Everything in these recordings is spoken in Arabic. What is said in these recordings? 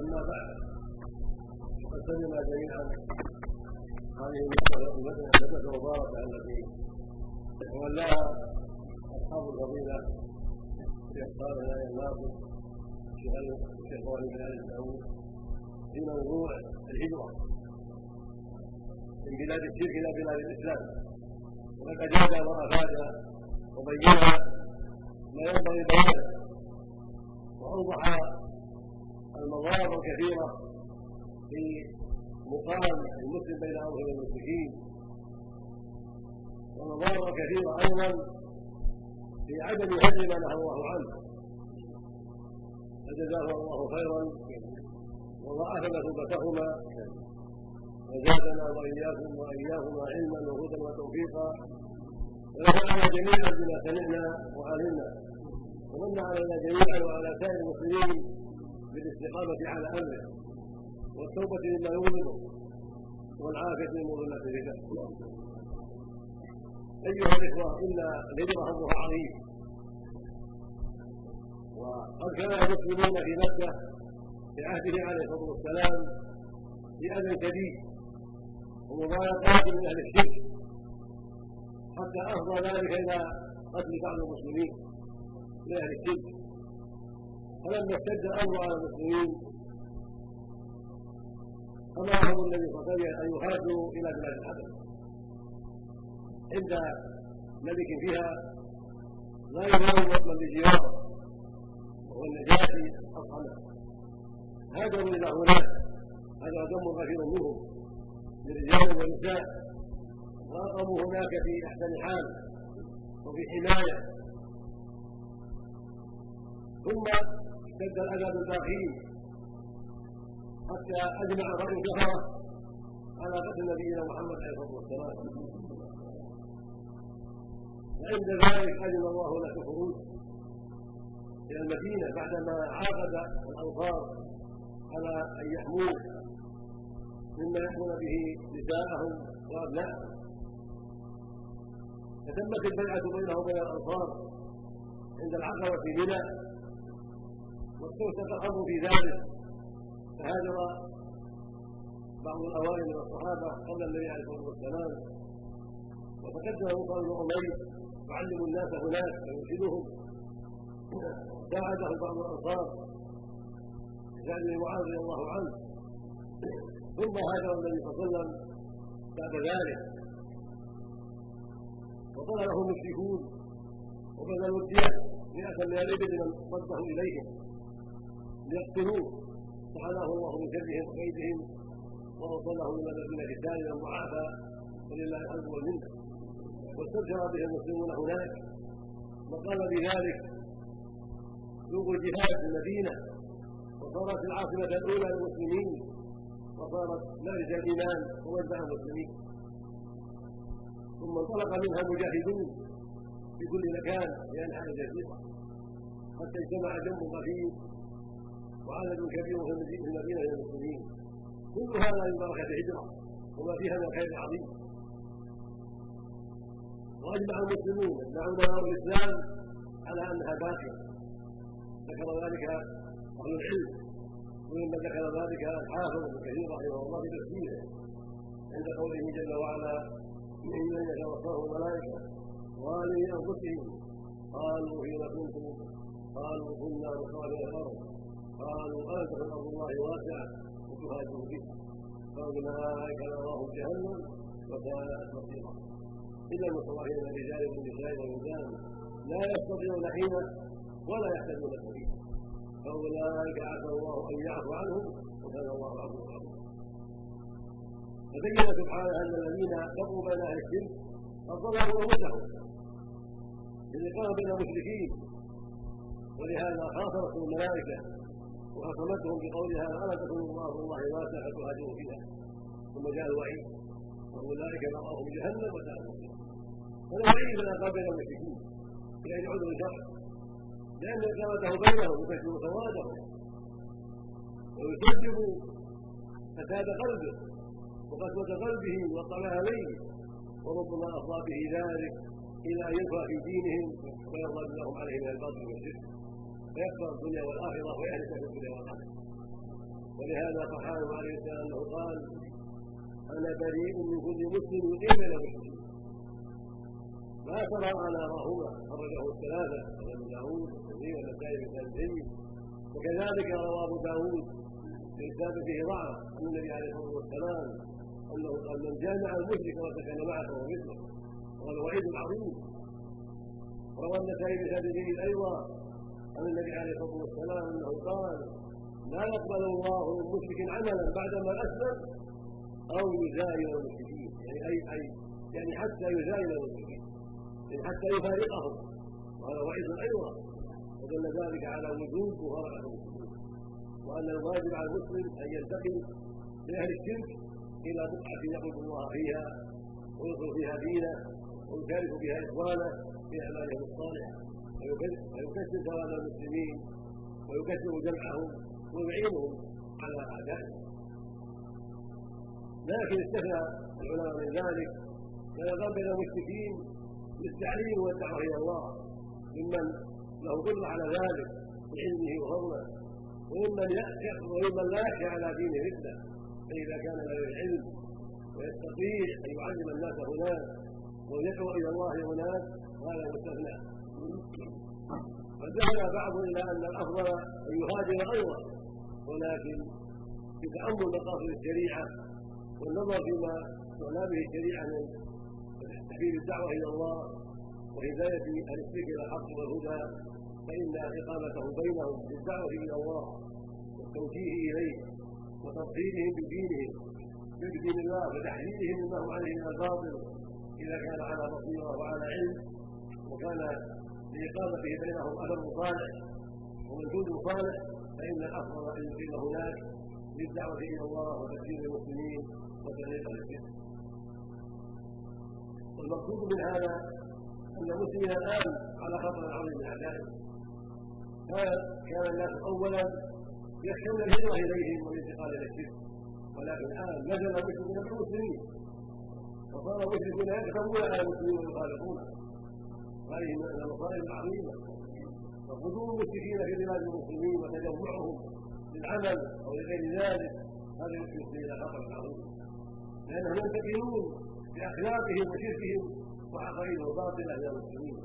أما بعد فقد سلم جميعا هذه المدرسة المباركة التي تولاها أصحاب الفضيلة في أصحابنا الناصر الشيخ ولي بن آل داوود في موضوع الهجرة من بلاد الشرك إلى بلاد الإسلام. وقد أجاد وأفاد وبين ما ينبغي بيانه وأوضح المظاهر الكثيرة في مقام المسلم بين أظهر المشركين. ومظاهر كثيرة أيضا في عدم هدم ما نهى الله عنه. فجزاه الله خيرا وضاعف مثوبتهما وزادنا وإياكم واياهما علما وهدى وتوفيقا. ونفعنا جميعا بما سمعنا وعلمنا. ومن علينا جميعا وعلى سائر المسلمين بالاستقامه على أمره والتوبة مما يغضبه والعافية من مظلة الرداء أيها الإخوة إن الهجره امرها عظيم. وقد كان المسلمون في مكة في عهده عليه الصلاة والسلام في اذى شديد ومضايقات من أهل الشرك. حتى أفضى ذلك إلى قتل بعض المسلمين من أهل الشرك. فلما اشتد الأمر على المسلمين. امرهم النبي صلى الله عليه وسلم أن يهاجروا إلى بلاد الحبشه عند ملك فيها لا ينال وطنا بجواره وهو النجاشي اصحابه هاجروا إلى هناك هذا دم كثير منهم من رجال ونساء واقاموا هناك في أحسن حال وفي حماية. ثم اشتد الاذى بالباقين حتى أجمع راي الكفره على قتل نبينا محمد عليه الصلاة والسلام. وعند ذلك اذن الله له الخروج إلى المدينة بعدما عاقد الأنصار على أن يحموه مما يحمون به نساءهم وابنائهم فتمت البيعة بينه وبين الأنصار عند العقبة في منى. واستوثق الامر في ذلك. فهاجر بعض الأوائل من الصحابه قبل النبي عليه الصلاة والسلام. وتقدم مصعب بن عمير يعلم الناس هناك ويرشدهم ساعده بعض الأنصار بسعد بن معاذ رضي الله عنه. ثم هاجر النبي صلى الله عليه وسلم بعد ذلك. وقال له المشركون وبذلوا الدية مئة من الإبل من صده إليهم. ليقتلوه فحناه الله من شرهم وكيدهم ووصله من كتابه وعافى ولله الحمد والمنه واستبشر به المسلمون هناك. وقال بذلك سوق الجهاد في المدينة. وصارت العاصمة الأولى للمسلمين. وصارت مارج الإيمان ومنبع المسلمين. ثم انطلق منها مجاهدون في كل مكان في انحاء الجزيره حتى اجتمع جنب خفيف وعدد كبير في المدينة من المسلمين. كل هذا من بركة الهجرة وما فيها من خير عظيم. وأجمع المسلمون أجمع علماء الإسلام على أنها باقيه ذكر ذلك أهل العلم. ومما ذكر ذلك الحافظ ابن كثير رحمه الله في تفسيره. عند قوله جل وعلا ممن يتوفاه الملائكه ظالمي أنفسهم. قالوا حين كنتم قالوا كنا نصالح الأرض. قالوا تكن ارض الله واسعة وتهاجروا بها. فاولئك نراهم جهنم وكانت مصيرا المستضعفين من الرجال والنساء والولدان لا يستطيعون حينا ولا يحتاجون سبيلا. فأولئك عسى الله أن يعفو عنهم وكان الله عفوا غفورا فبين سبحانه أن الذين بقوا بين أهل الشرك قد ظلموا انفسهم بالاقامه بين المشركين ولهذا خاصمتهم الملائكة وخصمتهم بقولها ألا تكون الله الله واسعة فتهاجروا فيها. ثم جاء الوعيد واولئك نراهم جهنم وساءت فالوعيد من اقابل المشركين بغير عذر شرع لأن إقامته بينهم يكثر سوادهم ويسبب فساد قلبه وقسوة قلبه والطمع عليه وربما أفضى به ذلك إلى أن ينفع في دينهم ويرضى لهم عليه من الباطل والشرك. فيكفر الدنيا والآخرة ويهلك في الدنيا والآخرة. ولهذا صحابه عليه السلام أنه قال أنا بريء من كل مسلم إلا المشركين ما ترى على راهما خرجه الثلاثه ابو داوود والترمذي والنسائي بن جيد وكذلك روى أبو داوود بإسناد فيه ضعف عن النبي عليه الصلاة والسلام أنه قال من جامع المشرك وسكن معه فهو مثله. وهذا وعيد عظيم روى النسائي بإسناد جيد أيضا عن النبي عليه الصلاة والسلام أنه قال لا يقبل الله من مشرك عملا بعدما أسلم أو يزايل المشركين. يعني اي اي يعني حتى يزايل المشركين. يعني حتى يفارقهم. وهذا وعيد أيضا ودل ذلك على وجوب مفارقه المسلمين. وأن الواجب على المسلم أن ينتقل لاهل الشرك إلى بقعة يعبد الله فيها ويدخل فيها دينه ويشارك فيها إخوانه في أعمالهم الصالحة. ويكسر سواد المسلمين ويكسر جمعهم ويعينهم على أعدائهم. لكن استثنى العلماء من ذلك يقام بين المشركين بالتعليم والدعوة إلى الله ممن له قدره على ذلك بعلمه وفضله وممن وممن لا يخشى على دينه مثله فاذا كان له العلم ويستطيع أن يعلم الناس هناك ويدعو إلى الله هناك هذا مستثنى. قد ذهب بعض إلى ان الأفضل أن يهاجر أيضا ولكن بتامل مقاصد الشريعة والنظر فيما تعنى به الشريعة من تحبيب الدعوة إلى الله وهداية أهل الشرك إلى الحق والهدى فإن إقامته بينهم بالدعوه إلى الله والتوجيه إليه وتفضيلهم بدينهم بدين الله وتحذيرهم مما هم عليه من الباطل إذا كان على بصيرة وعلى علم وكان لاقامته بينهم اثر صالح ووجود صالح فإن الأفضل أن يقيم هناك للدعوة إلى الله وتكفير المسلمين وتغيير الشرك والمقصود من هذا أن المسلمين الآن على خطر عظيم من اعدائهم كان الناس اولا يخشون الهجرة إليهم والانتقال إلى الشرك. ولكن الآن نزل المشركون بالمسلمين وصار المشركون يكتبون على المسلمين ويخالفونهم هذه من المصائب العظيمه وقدوم المشركين في بلاد المسلمين وتجمعهم للعمل أو لغير ذلك. هذا يفضي إلى خطر عظيم لانهم ينتقلون بأخلاقهم وشركهم وعقائدهم الباطله إلى المسلمين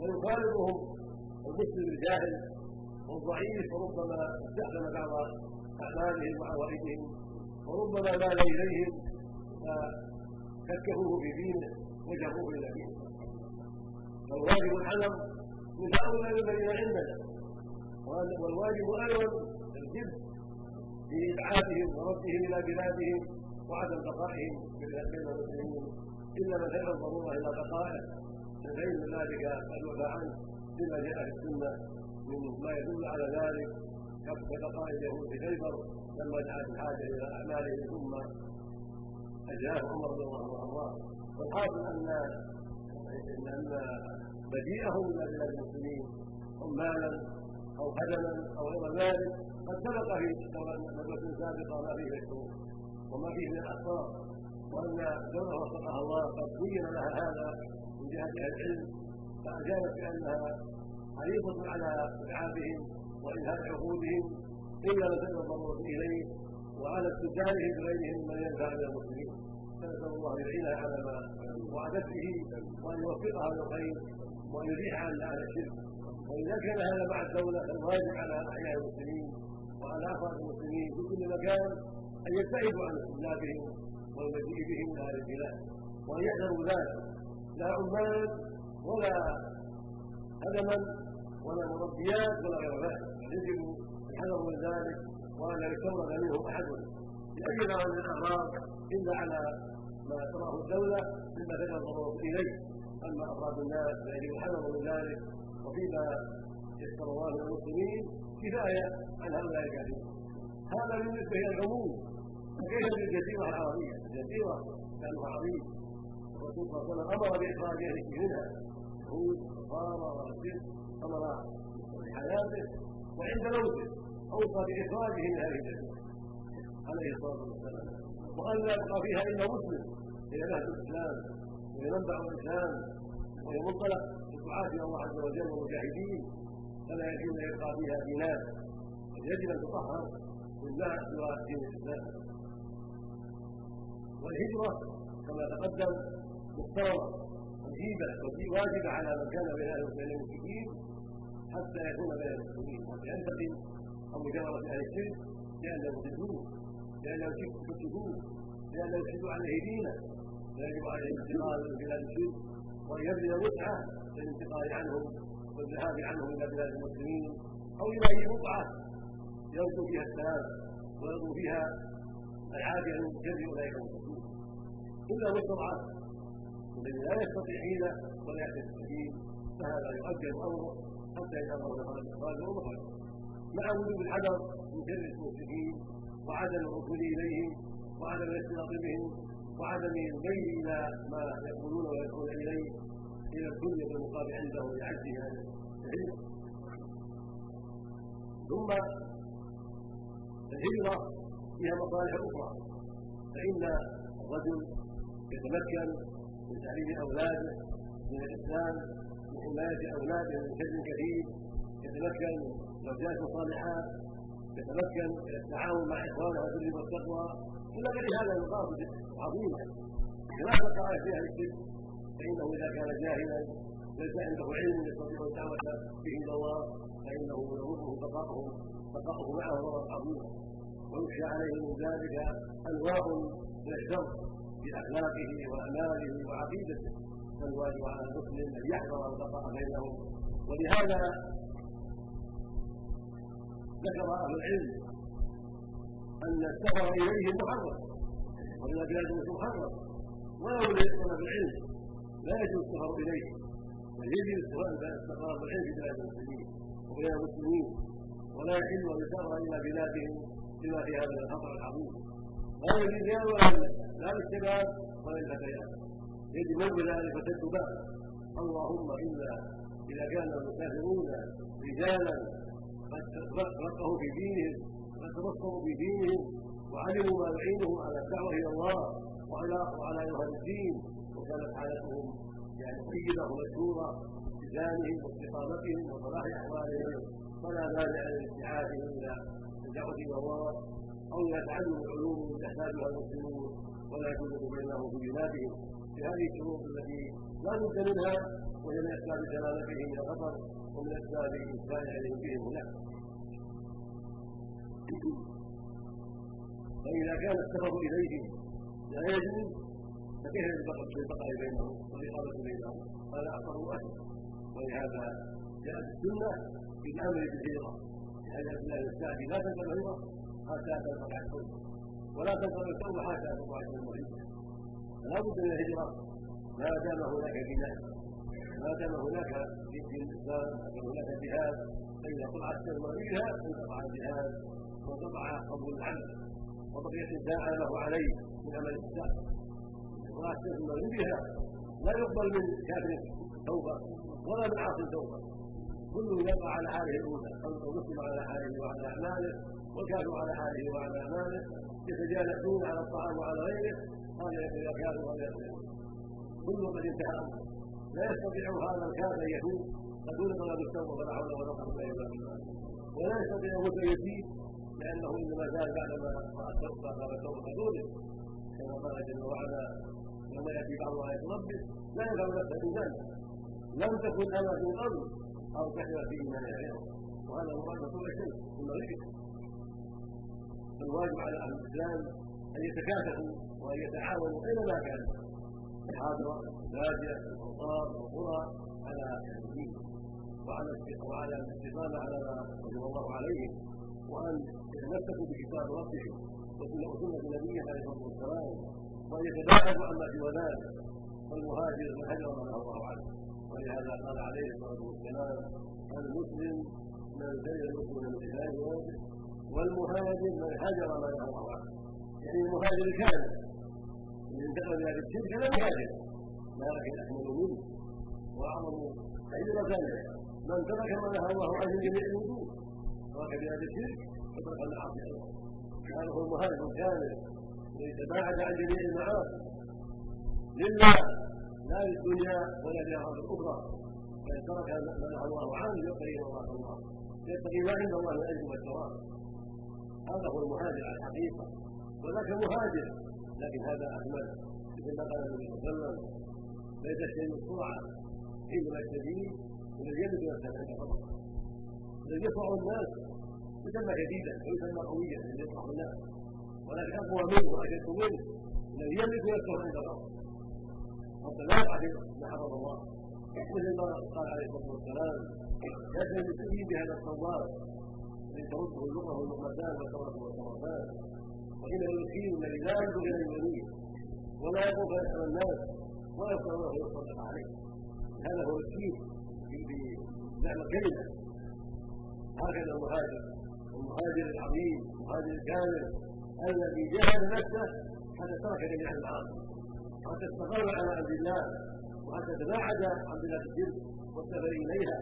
ويخالطهم المسلم الجاهل والضعيف وربما استخدم بعض أعمالهم وعوائدهم وربما مال إليهم فككفوه في دينه وجروه إلى دينه. فالواجب العلم من هؤلاء الذين عندنا والواجب أيضا الجد في إبعادهم وردهم إلى بلادهم وعدم بقائهم بين المسلمين. إلا من خير الضرورة إلى بقائه. فان ذلك وفى عنه بما جاء في السنة من ما يدل على ذلك كبقاء اليهود في خيبر لما دعت الحاجة إلى أعمالهم. ثم اجاه عمر رضي الله عنه. والحاصل أن ان مجيئهم إلى بلاد المسلمين عمالا أو خدما أو غير ذلك قد سبق في ندوه سابقه ما فيه الشروط وما فيه من الأخطاء. وأن دوله وفقها الله قد بين لها هذا من جهة العلم فأجابت بأنها حريصة على إبعادهم وإنهاء عقودهم إلا ما تدعو الضرورة إليه وعلى استبدالهم بغيرهم من ينفع من المسلمين. فنسال الله يعينها على ما وعدت به وان يوفقها للخير وان عن أهل الشرك. وإذا كان هذا مع الدولة فالواجب على أحياء المسلمين وعلى افراد المسلمين في كل مكان أن يبتعدوا عن استهلاكهم والمجيء بهم إلى هذه البلاد. وأن يحذروا ذلك. لا عمال ولا هدما ولا مربيات ولا غير ذلك. يجب الحذر من ذلك وأن لا يستورد منهم أحد. لاي نوع من الاغراض إلا على ما تراه الدولة مما تدعو الضروره إليه. أما أفراد الناس فيجب الحذر من ذلك وفيما يسر الله من المسلمين كفاية عن هؤلاء الكافرين. هذا بالنسبة إلى العموم. فكيف بالجزيره العربيه؟ الجزيره كانوا عظيم الرسول صلى الله عليه وسلم أمر بإخراج اهله منها يهود نصارى ومسجد أمر بحياته وعند موته. أوصى بإخراجه من هذه الجزيرة عليه الصلاة والسلام. وان لا يبقى فيها إلا مسلم. هي نهج الإسلام وهي منبع الإسلام وهي منطلق الدعاة إلى الله عز وجل والمجاهدين فلا يجوز أن يبقى فيها دينار يجب أن تطهر مما سوى دين الإسلام. والهجرة كما تقدم مفترضه وجيبه واجبه على من كان بين أهل وبين المشركين حتى يكون بين المسلمين. ينتقم أو مجاورة أهل الشرك لأنهم يضلوه لأنهم يكتبوه لأنهم يفسدوا عليه دينه فيجب عليه الانتقال من بلاد الشرك وان يبذل وسعه للانتقال عنهم والذهاب عنهم إلى بلاد المسلمين أو إلى أي بقعة يرجو فيها السلام ويرجو فيها العافية من شر اولئك المسلمين إلا مستضعف الذي لا يستطيع حيلة ولا يحتاج السبيل فهذا يؤجل أمره حتى إذا مر دخل الاخراج ومخرج مع وجود الحذر من شر المسلمين وعدم الوصول إليهم وعدم الاختلاط بهم وعدم الميل إلى ما يقولون ويدعون إليه إلى الدنيا بالمقام عنده لعجزها العلم. ثم الهجرة فيها مصالح أخرى. فإن الرجل يتمكن من تعليم أولاده من الإسلام من حماية أولاده من شر كثير يتمكن من زوجات صالحات يتمكن من التعاون مع إخوانه في البر والتقوى إلى غير هذا المقاصد عظيمه خلاف القواعد في أهل الشرك فإنه إذا كان جاهلا ليس عنده علم يستطيع الدعوة به إلى الله فإنه يضره بقاؤه بقاؤه معه ضرر عظيم. ويخشى عليه من ذلك أنواع من الشر في أخلاقه وأماله وعقيدته. فالواجب على المسلم أن يحذر البقاء بينهم. ولهذا ذكر أهل العلم أن السفر إليه محرم وإلى بلاد محرم ولو لطلب العلم؟ لا يجوز السفر إليه. بل يجب استقرار العلم في بلاد المسلمين وبين المسلمين. ولا يحل ان يسافر إلى بلادهم بما في هذا الخطر العظيم. لا للرجال ولا لا للشباب ولا للفتيات يجب بذلك فتتبع اللهم الا إذا كان المسافرون رجالا قد فقهوا في دينهم قد تبصروا في دينهم وعلموا ما يعينهم على الدعوة إلى الله وعلى وعلى إظهار الدين وكانت حالتهم يعني طيبة ومشهورة بلسانهم واستقامتهم وصلاح أحوالهم فلا مانع لاستعادهم إلى الدعوة إلى الله أو إلى تعلم العلوم يحتاجها المسلمون ولا يكون بينهم في بلادهم. بهذه الشروط التي لا بد منها وهي من أسباب سلامتهم إلى خطر ومن أسباب امكان عليهم بهم هناك. فإذا كان السفر اليهم لا يجوز فكيف بالبقاء بينهم والاقامه بينهم هذا أكثر أهل ولهذا جاءت السنة بالامر بالهجره لأن الله يستعدي لا تنقل الهجره حتى تنقطع التوبه ولا تنقل التوبه حتى تنقطع المريض فلا بد من الهجرة. ما دام هناك بناء ما دام هناك في الاسلام هناك جهاد فإذا طلعت الكلمة بها انقطع الجهاد. وانقطع قبول العمل الداعى له عليه من عمل طلعت الكلمة بها لا يقبل من كافر توبة ولا من عاصي توبة. كل يبقى على حاله الأولى المسلم على حاله وعلى أعماله والكافر على حاله وعلى أعماله يتجالسون على الطعام وعلى غيره هذا يقول كافر وهذا يقول كل قد انتهى. لا يستطيع هذا الكافر أن يتوب قد ولد له بالتوبه فلا حول ولا قوة إلا بالله. ولا يستطيع أن يزيد لأنه انما زال بعدما قد ولد كما قال جل وعلا يوم ياتي بعض ايات ربه لا ينفع نفسا ايمانها لم تكن أنا من قبل أو كثر في ايمانها غيره وهذا مراد كل شيء ثم غيره فالواجب على أهل الاسلام ان يتكاتفوا وان يتعاونوا اينما كان الحاضره الباديه الانصار والقرى على الدين وعلى وعلى الاستقامه على ما وجب الله عليهم وان يتمسكوا بكتاب ربهم وسنه نبيه عليه الصلاة والسلام وان يتباعدوا عما سوى ذلك والمهاجر من هجر ما الله عنه. ولهذا قال عليه الصلاة والسلام المسلم من زين المسلم من خلال والمهاجر من هجر ما الله عنه. يعني المهاجر الكامل من انتقل إلى الشرك لا مهاجر لكن اكمل منه واعظم عبره من ترك ما نهى الله عنه جميع الوجوه ترك بهذا الشرك وترك المعاصي أيضا. هذا هو المهاجر الكامل ويتباعد عن جميع المعاصي لله لا للدنيا ولا لاغراض أخرى فإن ترك ما نهى الله عنه يبتغي مرضات الله. يبتغي ما عند الله من الاجر والثواب هذا هو المهاجر على الحقيقة. وذاك مهاجر. لكن هذا احمد مثل ما قال النبي صلى الله عليه وسلم ليس الشيء السرعه حينما الشديد الذي يملك نفسه عند خطر يصرع الناس. يسمى شديدا ويسمى قويا الذي يصرع الناس. ولكن اقوى منه واشد منه. الذي يملك نفسه عند حتى لا يقع ما حرم الله. مثل ما قال عليه الصلاة والسلام؟ يدعو بسوء بهذا الصواب؟ الذي ترده اللغة واللغتان والتمره والتمرتان وانه المسكين الذي لا ينظر إلى اليمين ولا يقوم فيسأل الناس. ولا يستطيع أن يصدق عليه. هذا هو المسكين بمعنى الكلمة. هكذا المهاجر المهاجر العظيم المهاجر الكامل. الذي جاهد نفسه حتى ترك جميع المعاصي حتى استقر على عبد الله وحتى تباعد عن بلاد الشرك والسفر إليها.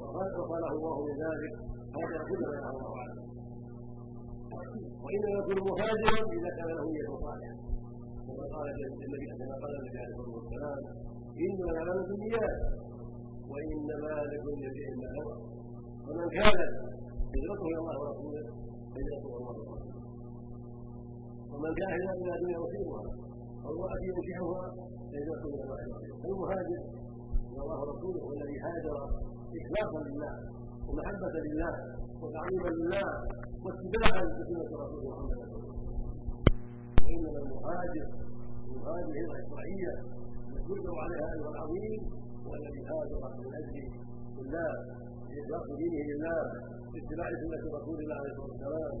وقاله الله من ذلك. هذا كل ما يرى الله عنه وإنما يكون مهاجرا إذا كان له نية صالحه كما قال النبي كما قال النبي عليه الصلاة والسلام إنما الاعمال بالنيات وإنما لكل امرئ ما نوى ومن كانت هجرته إلى الله ورسوله هجرته إلى الله ورسوله. ومن كان هجرته إلى دنيا يصيبها أو امراه ينكحها هجرته إلى الله ورسوله. المهاجر إلى الله ورسوله هو الذي هاجر اخلاصا لله ومحبة لله وتعظيما لله واتباعا لسنة رسول محمد صلى الله عليه وسلم. وإنما المهاجر المهاجر الشرعيه التي يجبر عليها اجر العظيم والذي هاجر من أجل الله. لإخلاص دينه لله باتباع سنة رسول الله عليه الصلاة والسلام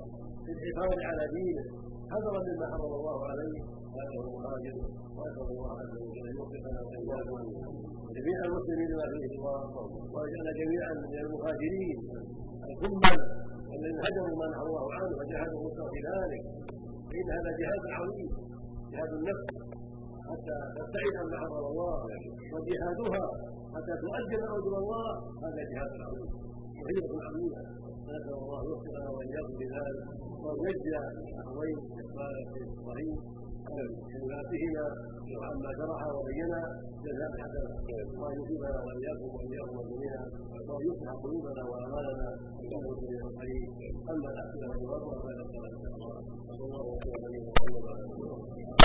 بالحفاظ على دينه. حذرا مما حرم الله عليه هو المهاجر وأسأل الله عز وجل أن يوفقنا وإياكم. جميع المسلمين لما فيه الله ويجعلنا جميعا من المهاجرين الكمل والذين هجروا ما نهى الله عنه وجاهدوا مستوى في ذلك. فإن هذا جهاد عظيم جهاد النفس. حتى تبتعد عما حرم الله وجهادها حتى تؤجل اجر الله هذا جهاد عظيم وهجره عظيمه نسال الله يوفقنا واياكم بذلك. وان يجزي الاخوين الصحيح. كلماتهما وعما شرع وبينا جزاء حسنا وان يصيبنا وإياكم واياكم جميعا وان يصلح قلوبنا واعمالنا انه سميع الخير أما الاسئله والجواب فلا صلى الله وسلم. على محمد